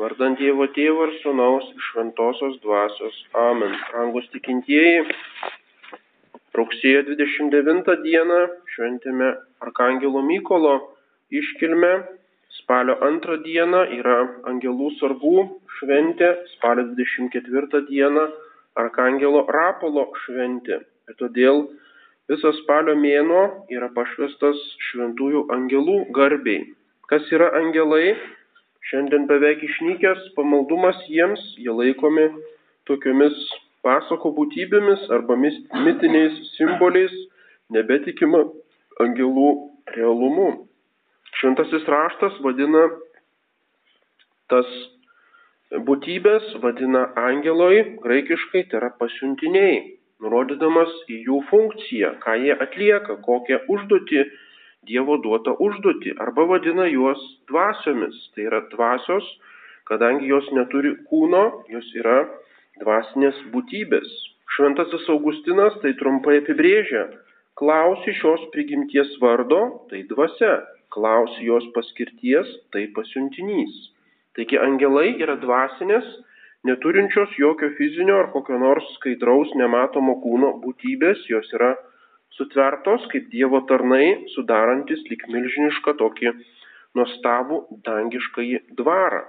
Vardant Dievo Tėvo ir Sūnaus Šventosios Dvasios. Amen. Rangus tikintieji, rugsėjo 29 dieną šventėme Arkangelo Mykolo iškilmę. Spalio antrą dieną yra Angelų sargų šventė, spalio 24 dieną Arkangelo Rapolo šventė. Ir todėl visas spalio mėnuo yra pašvestas šventųjų angelų garbiai. Kas yra angelai? Šiandien beveik išnykęs pamaldumas jiems, jie laikomi tokiomis pasako būtybėmis arba mitiniais simboliais, nebetikima angelų realumu. Šventasis raštas vadina tas būtybės, vadina angeloj, graikiškai tai yra pasiuntiniai, nurodydamas į jų funkciją, ką jie atlieka, kokią užduotį Dievo duotą užduotį arba vadina juos dvasiomis. Tai yra dvasios, kadangi jos neturi kūno, jos yra dvasinės būtybės. Šventasis Augustinas tai trumpai apibrėžia. Klausi šios prigimties vardo, tai dvasia. Klausi jos paskirties, tai pasiuntinys. Taigi angelai yra dvasinės, neturinčios jokio fizinio ar kokio nors skaidraus nematomo kūno būtybės, jos yra sutvertos kaip Dievo tarnai, sudarantis lik milžinišką tokį nuostabų dangiškąjį dvarą.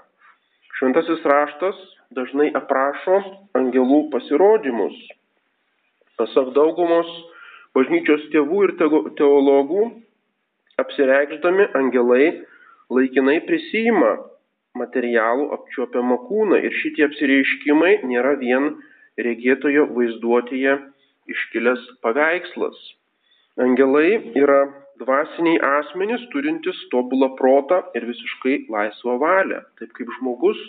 Šventasis raštas dažnai aprašo angelų pasirodymus. Pasak daugumos bažnyčios tėvų ir teologų, apsireikšdami angelai laikinai prisijima materialų apčiuopiamą kūną ir šitie apsireiškimai nėra vien regėtojo vaizduotėje iškilęs paveikslas. Angelai yra dvasiniai asmenys turintys tobulą protą ir visiškai laisvą valią, taip kaip žmogus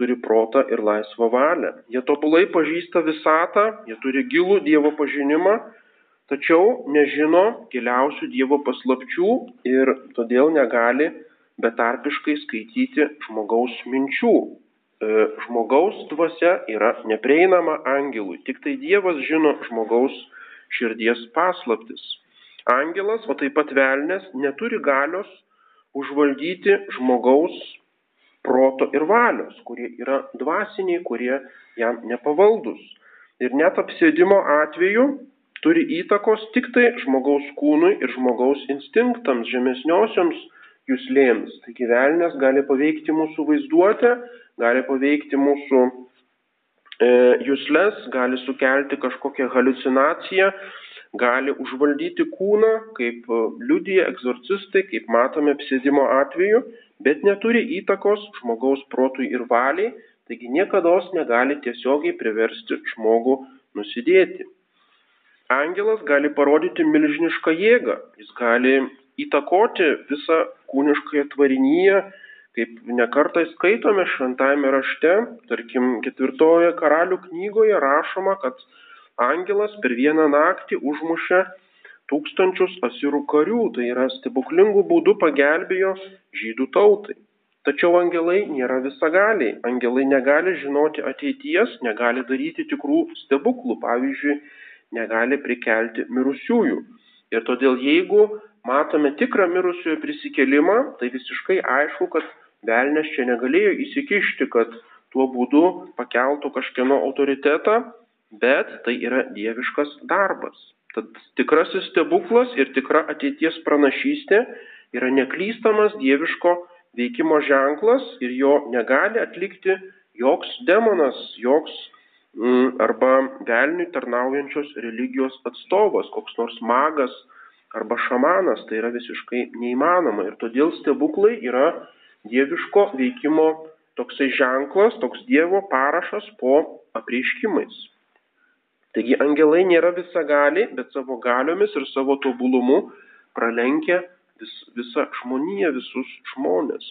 turi protą ir laisvą valią. Jie tobulai pažįsta visatą, jie turi gilų Dievo pažinimą, tačiau nežino giliausių Dievo paslapčių ir todėl negali betarpiškai skaityti žmogaus minčių. E, žmogaus dvasia yra neprieinama angelui. Tik tai Dievas žino žmogaus širdies paslaptis. Angelas, o taip pat velnės, neturi galios užvaldyti žmogaus proto ir valios, kurie yra dvasiniai, kurie jam nepavaldus. Ir net apsėdimo atveju turi įtakos tik tai žmogaus kūnui ir žmogaus instinktams, žemesniosioms jūslėms. Taigi velnės gali paveikti mūsų vaizduotę, gali paveikti mūsų e, jūslės, gali sukelti kažkokią halucinaciją, gali užvaldyti kūną, kaip e, liudija egzorcistai, kaip matome apsėdimo atveju, bet neturi įtakos žmogaus protui ir valiai, taigi niekada negali tiesiogiai priversti žmogų nusidėti. Angelas gali parodyti milžinišką jėgą, jis gali įtakoti visą kūniškąją tvarinyje, kaip nekartai skaitome šventajame rašte, tarkim ketvirtoje karalių knygoje rašoma, kad angelas per vieną naktį užmušė tūkstančius asirų karių, tai yra stebuklingų būdų pagelbėjo žydų tautai. Tačiau angelai nėra visagaliai. Angelai negali žinoti ateities, negali daryti tikrų stebuklų, pavyzdžiui, negali prikelti mirusiųjų. Ir todėl jeigu matome tikrą mirusiojo prisikelimą, tai visiškai aišku, kad Velnes čia negalėjo įsikišti, kad tuo būdu pakeltų kažkieno autoritetą, bet tai yra dieviškas darbas. Tad tikrasis stebuklas ir tikra ateities pranašystė yra neklystamas dieviško veikimo ženklas ir jo negali atlikti joks demonas, joks mm, arba velniui tarnaujančios religijos atstovas, koks nors magas arba šamanas. Tai yra visiškai neįmanoma ir todėl stebuklai yra dieviško veikimo toksai ženklas, toks Dievo parašas po apreiškimais. Taigi angelai nėra visagaliai, bet savo galiomis ir savo tobulumu pralenkia vis, visą žmoniją, visus žmonės.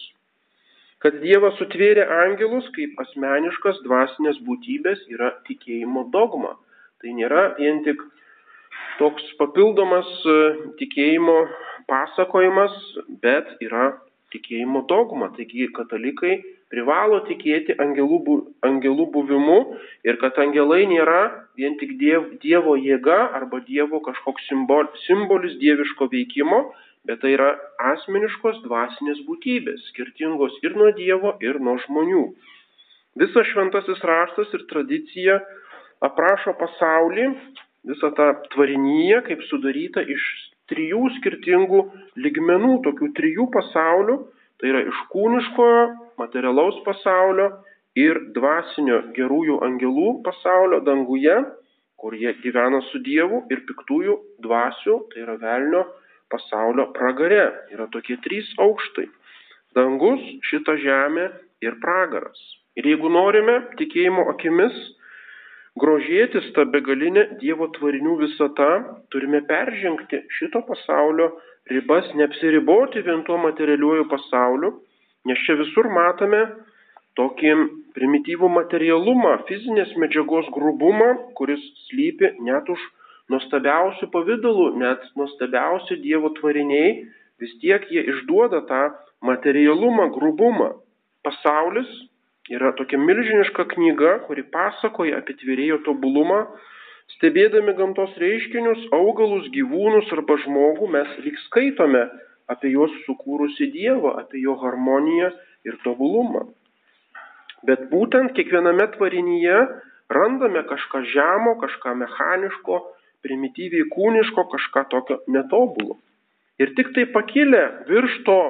Kad Dievas sutvėrė angelus kaip asmeniškas dvasinės būtybės yra tikėjimo dogma. Tai nėra vien tik toks papildomas e, tikėjimo pasakojimas, bet yra tikėjimo dogma. Taigi katalikai privalo tikėti angelų, angelų buvimu ir kad angelai nėra vien tik diev, Dievo jėga arba Dievo kažkoks simbol, simbolis dieviško veikimo, bet tai yra asmeniškos dvasinės būtybės, skirtingos ir nuo Dievo, ir nuo žmonių. Visas šventasis raštas ir tradicija aprašo pasaulį, visą tą tvarinyje, kaip sudaryta iš trijų skirtingų ligmenų, tokių trijų pasaulių, tai yra iš kūniškojo, materialaus pasaulio ir dvasinio gerųjų angelų pasaulio danguje, kur jie gyvena su Dievu ir piktųjų dvasių, tai yra velnio pasaulio pragare. Yra tokie trys aukštai. Dangus, šita žemė ir pragaras. Ir jeigu norime tikėjimo akimis grožėtis tą begalinę Dievo tvarinių visata, turime peržengti šito pasaulio ribas, neapsiriboti vien tuo materialiuoju pasauliu, nes čia visur matome tokį primityvų materialumą, fizinės medžiagos grubumą, kuris slypi net už nuostabiausių pavydalų, net nuostabiausi Dievo tvariniai, vis tiek jie išduoda tą materialumą, grubumą. Pasaulis yra tokia milžiniška knyga, kuri pasakoja apie tvėrėjo tobulumą. Stebėdami gamtos reiškinius, augalus, gyvūnus arba žmogų, mes lyg skaitome apie juos sukūrusi Dievą, apie jo harmoniją ir tobulumą. Bet būtent kiekviename tvarinyje randame kažką žemo, kažką mechaniško, primityviai kūniško, kažką tokio netobulo. Ir tik tai pakilę virš to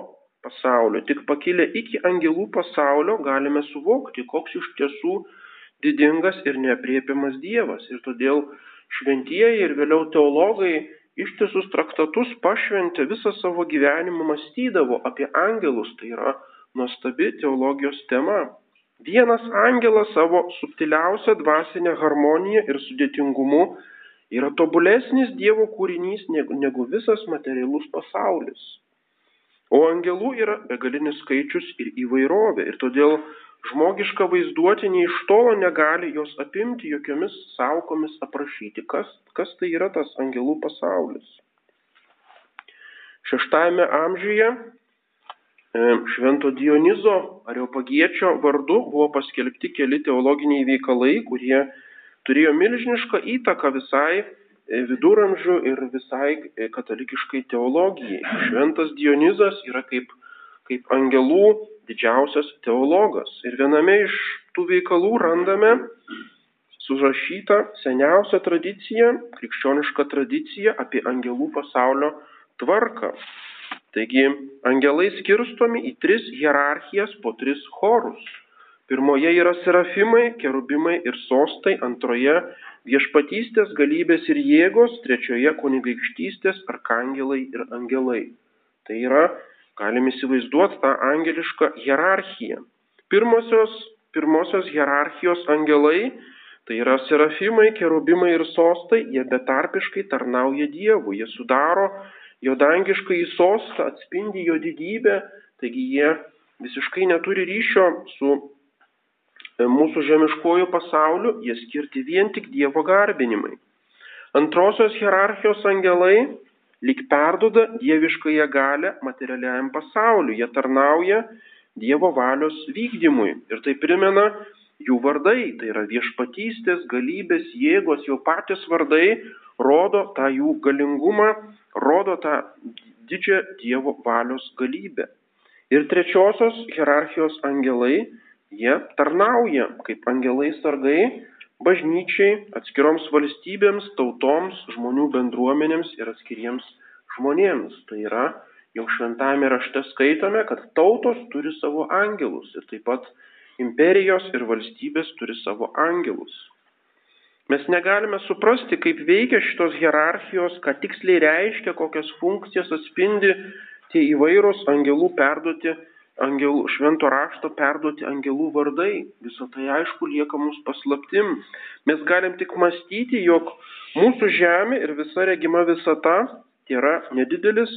pasaulio, tik pakilę iki angelų pasaulio galime suvokti, koks iš tiesų didingas ir neapriepiamas Dievas. Ir todėl šventieji ir vėliau teologai ištisus traktatus pašventė visą savo gyvenimą mąstydavo apie angelus. Tai yra nuostabi teologijos tema. Vienas angelas savo subtiliausią dvasinę harmoniją ir sudėtingumu yra tobulesnis Dievo kūrinys negu, visas materialus pasaulis. O angelų yra begalinis skaičius ir įvairovė. Ir todėl žmogiška vaizduotė nei iš tolo negali jos apimti jokiomis saukomis aprašyti, kas, kas tai yra tas angelų pasaulis. Šeštajame amžiuje e, Švento Dionizo Areopagiečio vardu buvo paskelbti keli teologiniai veikalai, kurie turėjo milžinišką įtaką visai viduramžių ir visai e, katalikiškai teologijai. Šventas Dionizas yra kaip, kaip angelų didžiausias teologas. Ir viename iš tų veikalų randame surašytą seniausią tradiciją, krikščionišką tradiciją apie angelų pasaulio tvarką. Taigi angelai skirstomi į tris hierarchijas po tris chorus. Pirmoje yra serafimai, kerubimai ir sostai, antroje viešpatystės, galybės ir jėgos, trečioje kunigaikštystės, arkangelai ir angelai. Tai yra, galim įsivaizduoti tą angelišką hierarchiją. Pirmosios, pirmosios hierarchijos angelai, tai yra serafimai, kerubimai ir sostai, jie betarpiškai tarnauja Dievui, jie sudaro jo dangišką į sostą, atspindi jo didybę, taigi jie visiškai neturi ryšio su mūsų žemiškojų pasaulių, jie skirti vien tik Dievo garbinimai. Antrosios hierarchijos angelai lyg perduoda dieviškąją galę materialiajam pasauliu, jie tarnauja Dievo valios vykdymui ir tai primena jų vardai, tai yra viešpatystės, galybės, jėgos, jau patys vardai rodo tą jų galingumą, rodo tą didžią Dievo valios galybę. Ir trečiosios hierarchijos angelai Jie tarnauja kaip angelai sargai bažnyčiai, atskiroms valstybėms, tautoms, žmonių bendruomenėms ir atskiriems žmonėms. Tai yra, jau šventame rašte skaitome, kad tautos turi savo angelus ir taip pat imperijos ir valstybės turi savo angelus. Mes negalime suprasti, kaip veikia šitos hierarchijos, ką tiksliai reiškia, kokias funkcijas atspindi tie įvairūs angelų perduoti angelų, švento rašto perduoti angelų vardai. Visą tai aišku lieka mums paslaptim. Mes galim tik mąstyti, jog mūsų žemė ir visa regima visata yra nedidelis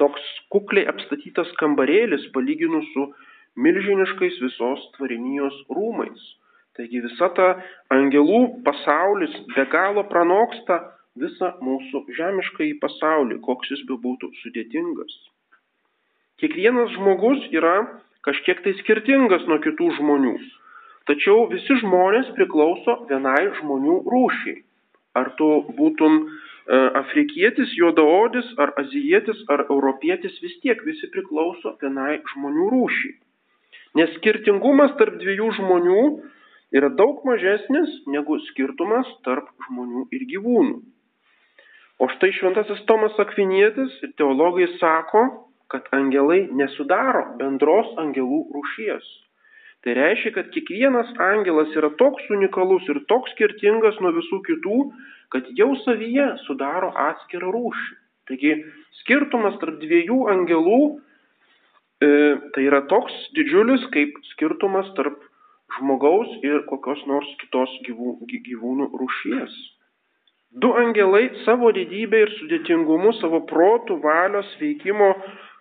toks kukliai apstatytas kambarėlis palyginus su milžiniškais visos tvarinijos rūmais. Taigi visa ta angelų pasaulis be galo pranoksta visą mūsų žemiškąjį pasaulį, koks jis bebūtų sudėtingas. Kiekvienas žmogus yra kažkiek tai skirtingas nuo kitų žmonių. Tačiau visi žmonės priklauso vienai žmonių rūšiai. Ar tu būtum afrikietis, juodaodis, ar azijietis, ar europietis vis tiek visi priklauso vienai žmonių rūšiai. Nes skirtingumas tarp dviejų žmonių yra daug mažesnis negu skirtumas tarp žmonių ir gyvūnų. O štai šventasis Tomas Akvinietis ir teologai sako, kad angelai nesudaro bendros angelų rūšies. Tai reiškia, kad kiekvienas angelas yra toks unikalus ir toks skirtingas nuo visų kitų, kad jau savyje sudaro atskirą rūšį. Taigi skirtumas tarp dviejų angelų e, tai yra toks didžiulis kaip skirtumas tarp žmogaus ir kokios nors kitos gyvų, gyvūnų rūšies. Du angelai savo didybę ir sudėtingumu, savo protų, valios veikimo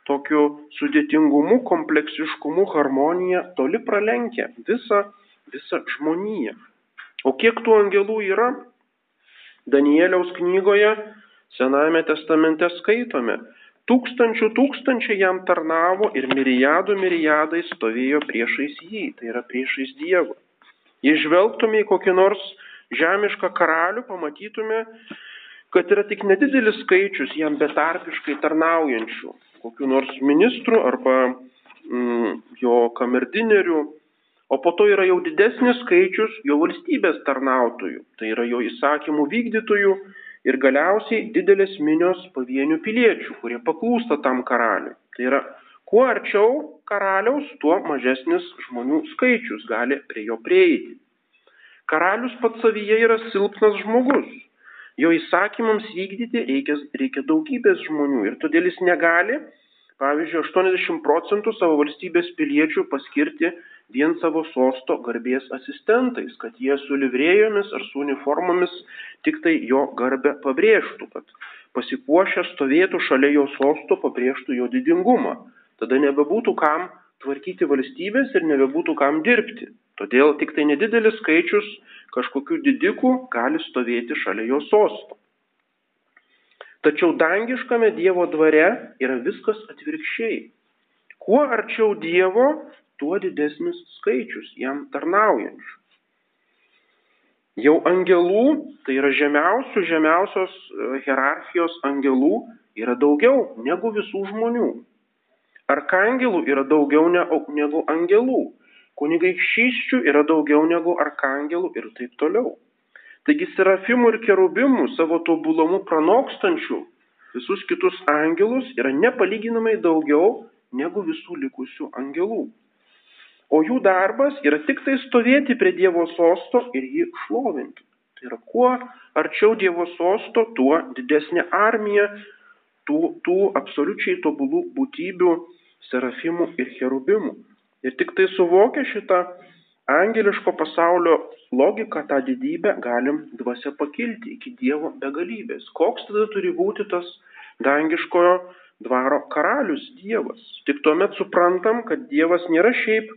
tokiu sudėtingumu, kompleksiškumu, harmonija toli pralenkia visą, visą žmoniją. O kiek tų angelų yra? Danieliaus knygoje Senajame testamente skaitome, Tūkstančių tūkstančiai jam tarnavo ir mirijadų mirijadai stovėjo priešais jį, tai yra priešais Dievą. Jei žvelgtume į kokį nors žemišką karalių, pamatytume, kad yra tik nedidelis skaičius jam betarpiškai tarnaujančių, kokiu nors ministrų arba mm, jo kamerdinerių, o po to yra jau didesnis skaičius jo valstybės tarnautojų, tai yra jo įsakymų vykdytojų ir galiausiai didelės minios pavienių piliečių, kurie paklūsta tam karaliui. Tai yra, kuo arčiau karaliaus, tuo mažesnis žmonių skaičius gali prie jo prieiti. Karalius pats savyje yra silpnas žmogus. Jo įsakymams vykdyti reikia, reikia daugybės žmonių ir todėl jis negali, pavyzdžiui, 80 procentų savo valstybės piliečių paskirti vien savo sosto garbės asistentais, kad jie su livrėjomis ar su uniformomis tik tai jo garbę pabrėžtų, kad pasipuošę stovėtų šalia jo sosto, pabrėžtų jo didingumą. Tada nebebūtų kam tvarkyti valstybės ir nebebūtų kam dirbti. Todėl tik tai nedidelis skaičius kažkokių didikų gali stovėti šalia jo sosto. Tačiau dangiškame Dievo dvare yra viskas atvirkščiai. Kuo arčiau Dievo, tuo didesnis skaičius jam tarnaujančių. Jau angelų, tai yra žemiausių, žemiausios e, hierarchijos angelų, yra daugiau negu visų žmonių. Arkangelų yra daugiau negu angelų. Kunigaikščiščių yra daugiau negu arkangelų ir taip toliau. Taigi serafimų ir kerubimų savo tobulumu pranokstančių visus kitus angelus yra nepalyginamai daugiau negu visų likusių angelų o jų darbas yra tik tai stovėti prie Dievo sosto ir jį šlovinti. Tai yra, kuo arčiau Dievo sosto, tuo didesnė armija tų, tų absoliučiai tobulų būtybių, serafimų ir cherubimų. Ir tik tai suvokę šitą angeliško pasaulio logiką, tą didybę, galim dvasia pakilti iki Dievo begalybės. Koks tada turi būti tas dangiškojo dvaro karalius Dievas? Tik tuomet suprantam, kad Dievas nėra šiaip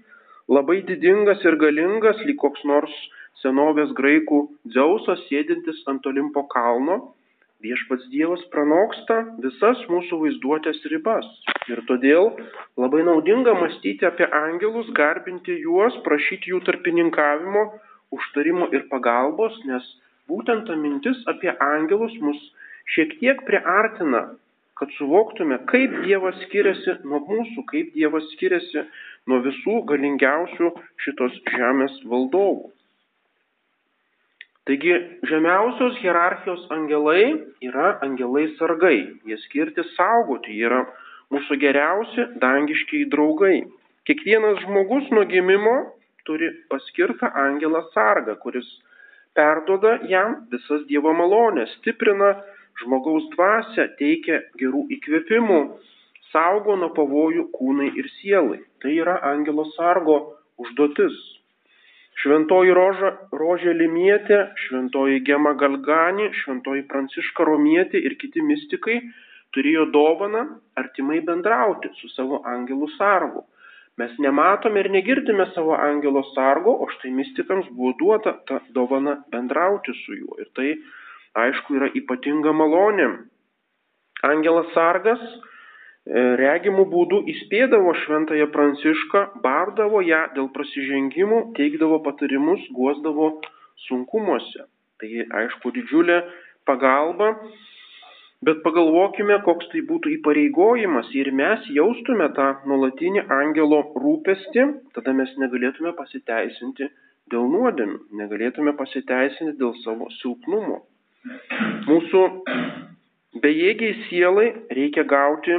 labai didingas ir galingas, lyg koks nors senovės graikų Dzeusas sėdintis ant Olimpo kalno, viešpats Dievas pranoksta visas mūsų vaizduotės ribas. Ir todėl labai naudinga mąstyti apie angelus, garbinti juos, prašyti jų tarpininkavimo, užtarimo ir pagalbos, nes būtent ta mintis apie angelus mus šiek tiek priartina, kad suvoktume, kaip Dievas skiriasi nuo mūsų, kaip Dievas skiriasi nuo visų galingiausių šitos žemės valdovų. Taigi žemiausios hierarchijos angelai yra angelai sargai, jie skirti saugoti, jie yra mūsų geriausi dangiškiai draugai. Kiekvienas žmogus nuo gimimo turi paskirtą angelą sargą, kuris perdoda jam visas Dievo malonės, stiprina žmogaus dvasę, teikia gerų įkvėpimų, saugo nuo pavojų kūnai ir sielai. Tai yra angelo sargo užduotis. Šventoji roža, rožė limietė, šventoji gema galgani, šventoji pranciška romietė ir kiti mystikai turėjo dovaną artimai bendrauti su savo angelų sargu. Mes nematome ir negirdime savo angelo sargo, o štai mystikams buvo duota ta dovana bendrauti su juo. Ir tai, aišku, yra ypatinga malonė. Angelas sargas regimų būdų įspėdavo šventąją prancišką, bardavo ją dėl prasižengimų, teikdavo patarimus, guosdavo sunkumuose. Tai aišku didžiulė pagalba Bet pagalvokime, koks tai būtų įpareigojimas ir mes jaustume tą nuolatinį angelo rūpestį, tada mes negalėtume pasiteisinti dėl nuodėmių, negalėtume pasiteisinti dėl savo silpnumo. Mūsų bejėgiai sielai reikia gauti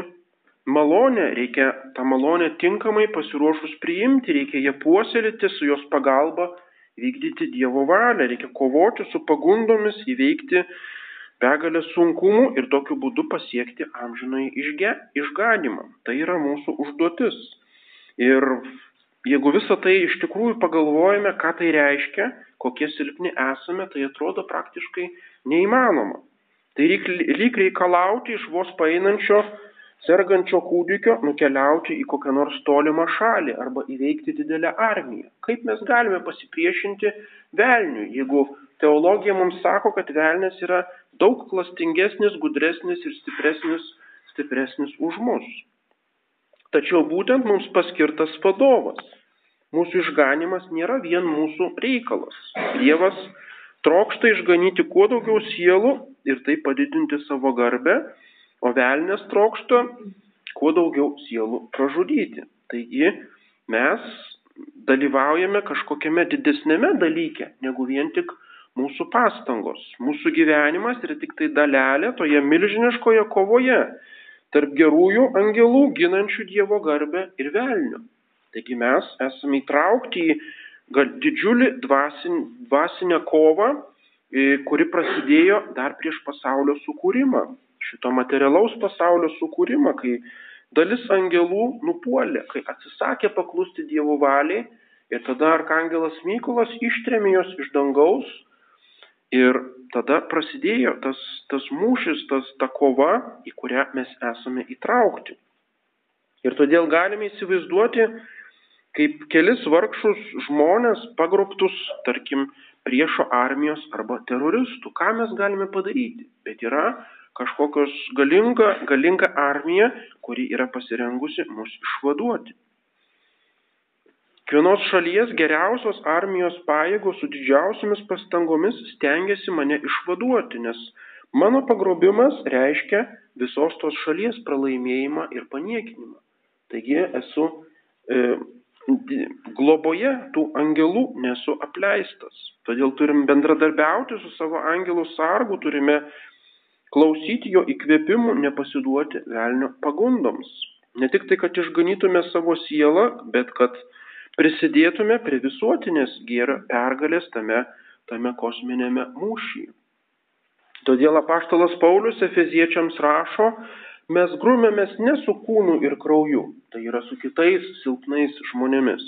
malonę, reikia tą malonę tinkamai pasiruošus priimti, reikia ją puoselėti su jos pagalba, vykdyti Dievo valią, reikia kovoti su pagundomis, įveikti begalę sunkumų ir tokiu būdu pasiekti amžinai išge, išganimą. Tai yra mūsų užduotis. Ir jeigu visą tai iš tikrųjų pagalvojame, ką tai reiškia, kokie silpni esame, tai atrodo praktiškai neįmanoma. Tai lyg reikalauti iš vos paeinančio sergančio kūdikio nukeliauti į kokią nors tolimą šalį arba įveikti didelę armiją. Kaip mes galime pasipriešinti velniui, jeigu teologija mums sako, kad velnės yra daug klastingesnis, gudresnis ir stipresnis, stipresnis už mus. Tačiau būtent mums paskirtas vadovas. Mūsų išganimas nėra vien mūsų reikalas. Dievas trokšta išganyti kuo daugiau sielų ir tai padidinti savo garbę, o velnės trokšta kuo daugiau sielų pražudyti. Taigi mes dalyvaujame kažkokiame didesnėme dalyke, negu vien tik mūsų pastangos. Mūsų gyvenimas yra tik tai dalelė toje milžiniškoje kovoje tarp gerųjų angelų ginančių Dievo garbę ir velnių. Taigi mes esame įtraukti į didžiulį dvasin, dvasinę kovą, kuri prasidėjo dar prieš pasaulio sukūrimą šito materialaus pasaulio sukūrimą, kai dalis angelų nupuolė, kai atsisakė paklusti Dievo valiai ir tada arkangelas Mykolas ištrėmė jos iš dangaus ir tada prasidėjo tas, tas mūšis, tas, ta kova, į kurią mes esame įtraukti. Ir todėl galime įsivaizduoti, kaip kelis vargšus žmonės pagrobtus, tarkim, priešo armijos arba teroristų. Ką mes galime padaryti? Bet yra kažkokios galinga, galinga armija, kuri yra pasirengusi mus išvaduoti. Kiekvienos šalies geriausios armijos pajėgos su didžiausiamis pastangomis stengiasi mane išvaduoti, nes mano pagrobimas reiškia visos tos šalies pralaimėjimą ir paniekinimą. Taigi esu e, globoje tų angelų, nesu apleistas. Todėl turim bendradarbiauti su savo angelų sargu, turime klausyti jo įkvėpimų, nepasiduoti velnio pagundoms. Ne tik tai, kad išganytume savo sielą, bet kad prisidėtume prie visuotinės gėrio pergalės tame, tame kosminėme mūšyje. Todėl apaštalas Paulius Efeziečiams rašo, mes grumėmės ne su kūnu ir krauju, tai yra su kitais silpnais žmonėmis,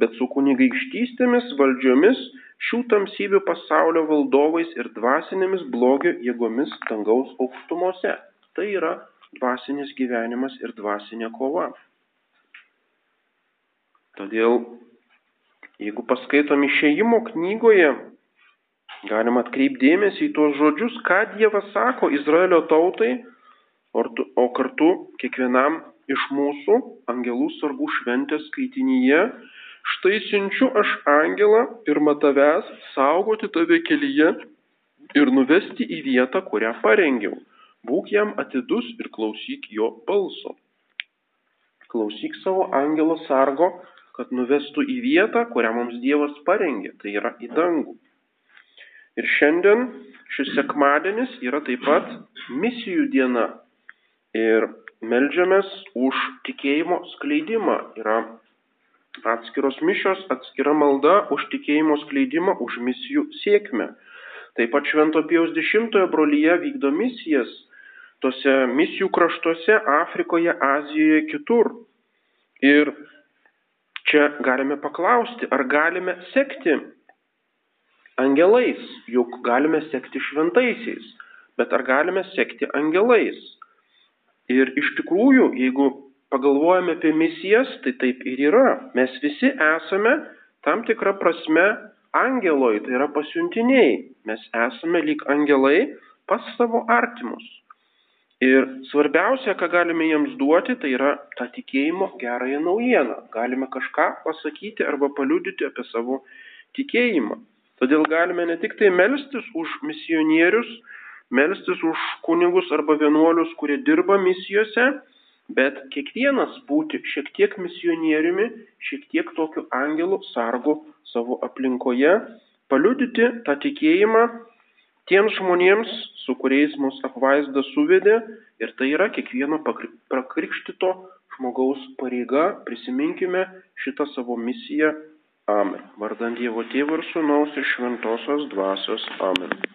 bet su kunigaikštystėmis, valdžiomis, šių tamsybių pasaulio valdovais ir dvasinėmis blogio jėgomis dangaus aukštumose. Tai yra dvasinis gyvenimas ir dvasinė kova. Todėl, jeigu paskaitom išėjimo knygoje, galima atkreipdėmėsi į tuos žodžius, ką Dievas sako Izraelio tautai, o kartu kiekvienam iš mūsų angelų sargų šventės skaitinyje Štai siunčiu aš angelą pirmą tavęs saugoti tave kelyje ir nuvesti į vietą, kurią parengiau. Būk jam atidus ir klausyk jo balso. Klausyk savo angelo sargo, kad nuvestų į vietą, kurią mums Dievas parengė, tai yra į dangų. Ir šiandien šis sekmadienis yra taip pat misijų diena. Ir melžiamės už tikėjimo skleidimą. Yra Atskiros mišios, atskira malda už tikėjimo skleidimą, už misijų sėkmę. Taip pat Švento Pijaus X brolyje vykdo misijas tose misijų kraštuose Afrikoje, Azijoje, kitur. Ir čia galime paklausti, ar galime sekti angelais, juk galime sekti šventaisiais, bet ar galime sekti angelais. Ir iš tikrųjų, jeigu pagalvojame apie misijas, tai taip ir yra. Mes visi esame tam tikrą prasme angeloj, tai yra pasiuntiniai. Mes esame lyg angelai pas savo artimus. Ir svarbiausia, ką galime jiems duoti, tai yra tą tikėjimo gerąją naujieną. Galime kažką pasakyti arba paliudyti apie savo tikėjimą. Todėl galime ne tik tai melstis už misionierius, melstis už kunigus arba vienuolius, kurie dirba misijose, bet kiekvienas būti šiek tiek misionieriumi, šiek tiek tokiu angelu sargu savo aplinkoje, paliudyti tą tikėjimą tiems žmonėms, su kuriais mus apvaizda suvedė ir tai yra kiekvieno prakrikštito žmogaus pareiga, prisiminkime šitą savo misiją. Amen. Vardant Dievo Tėvų ir Sūnaus ir Šventosios Dvasios. Amen.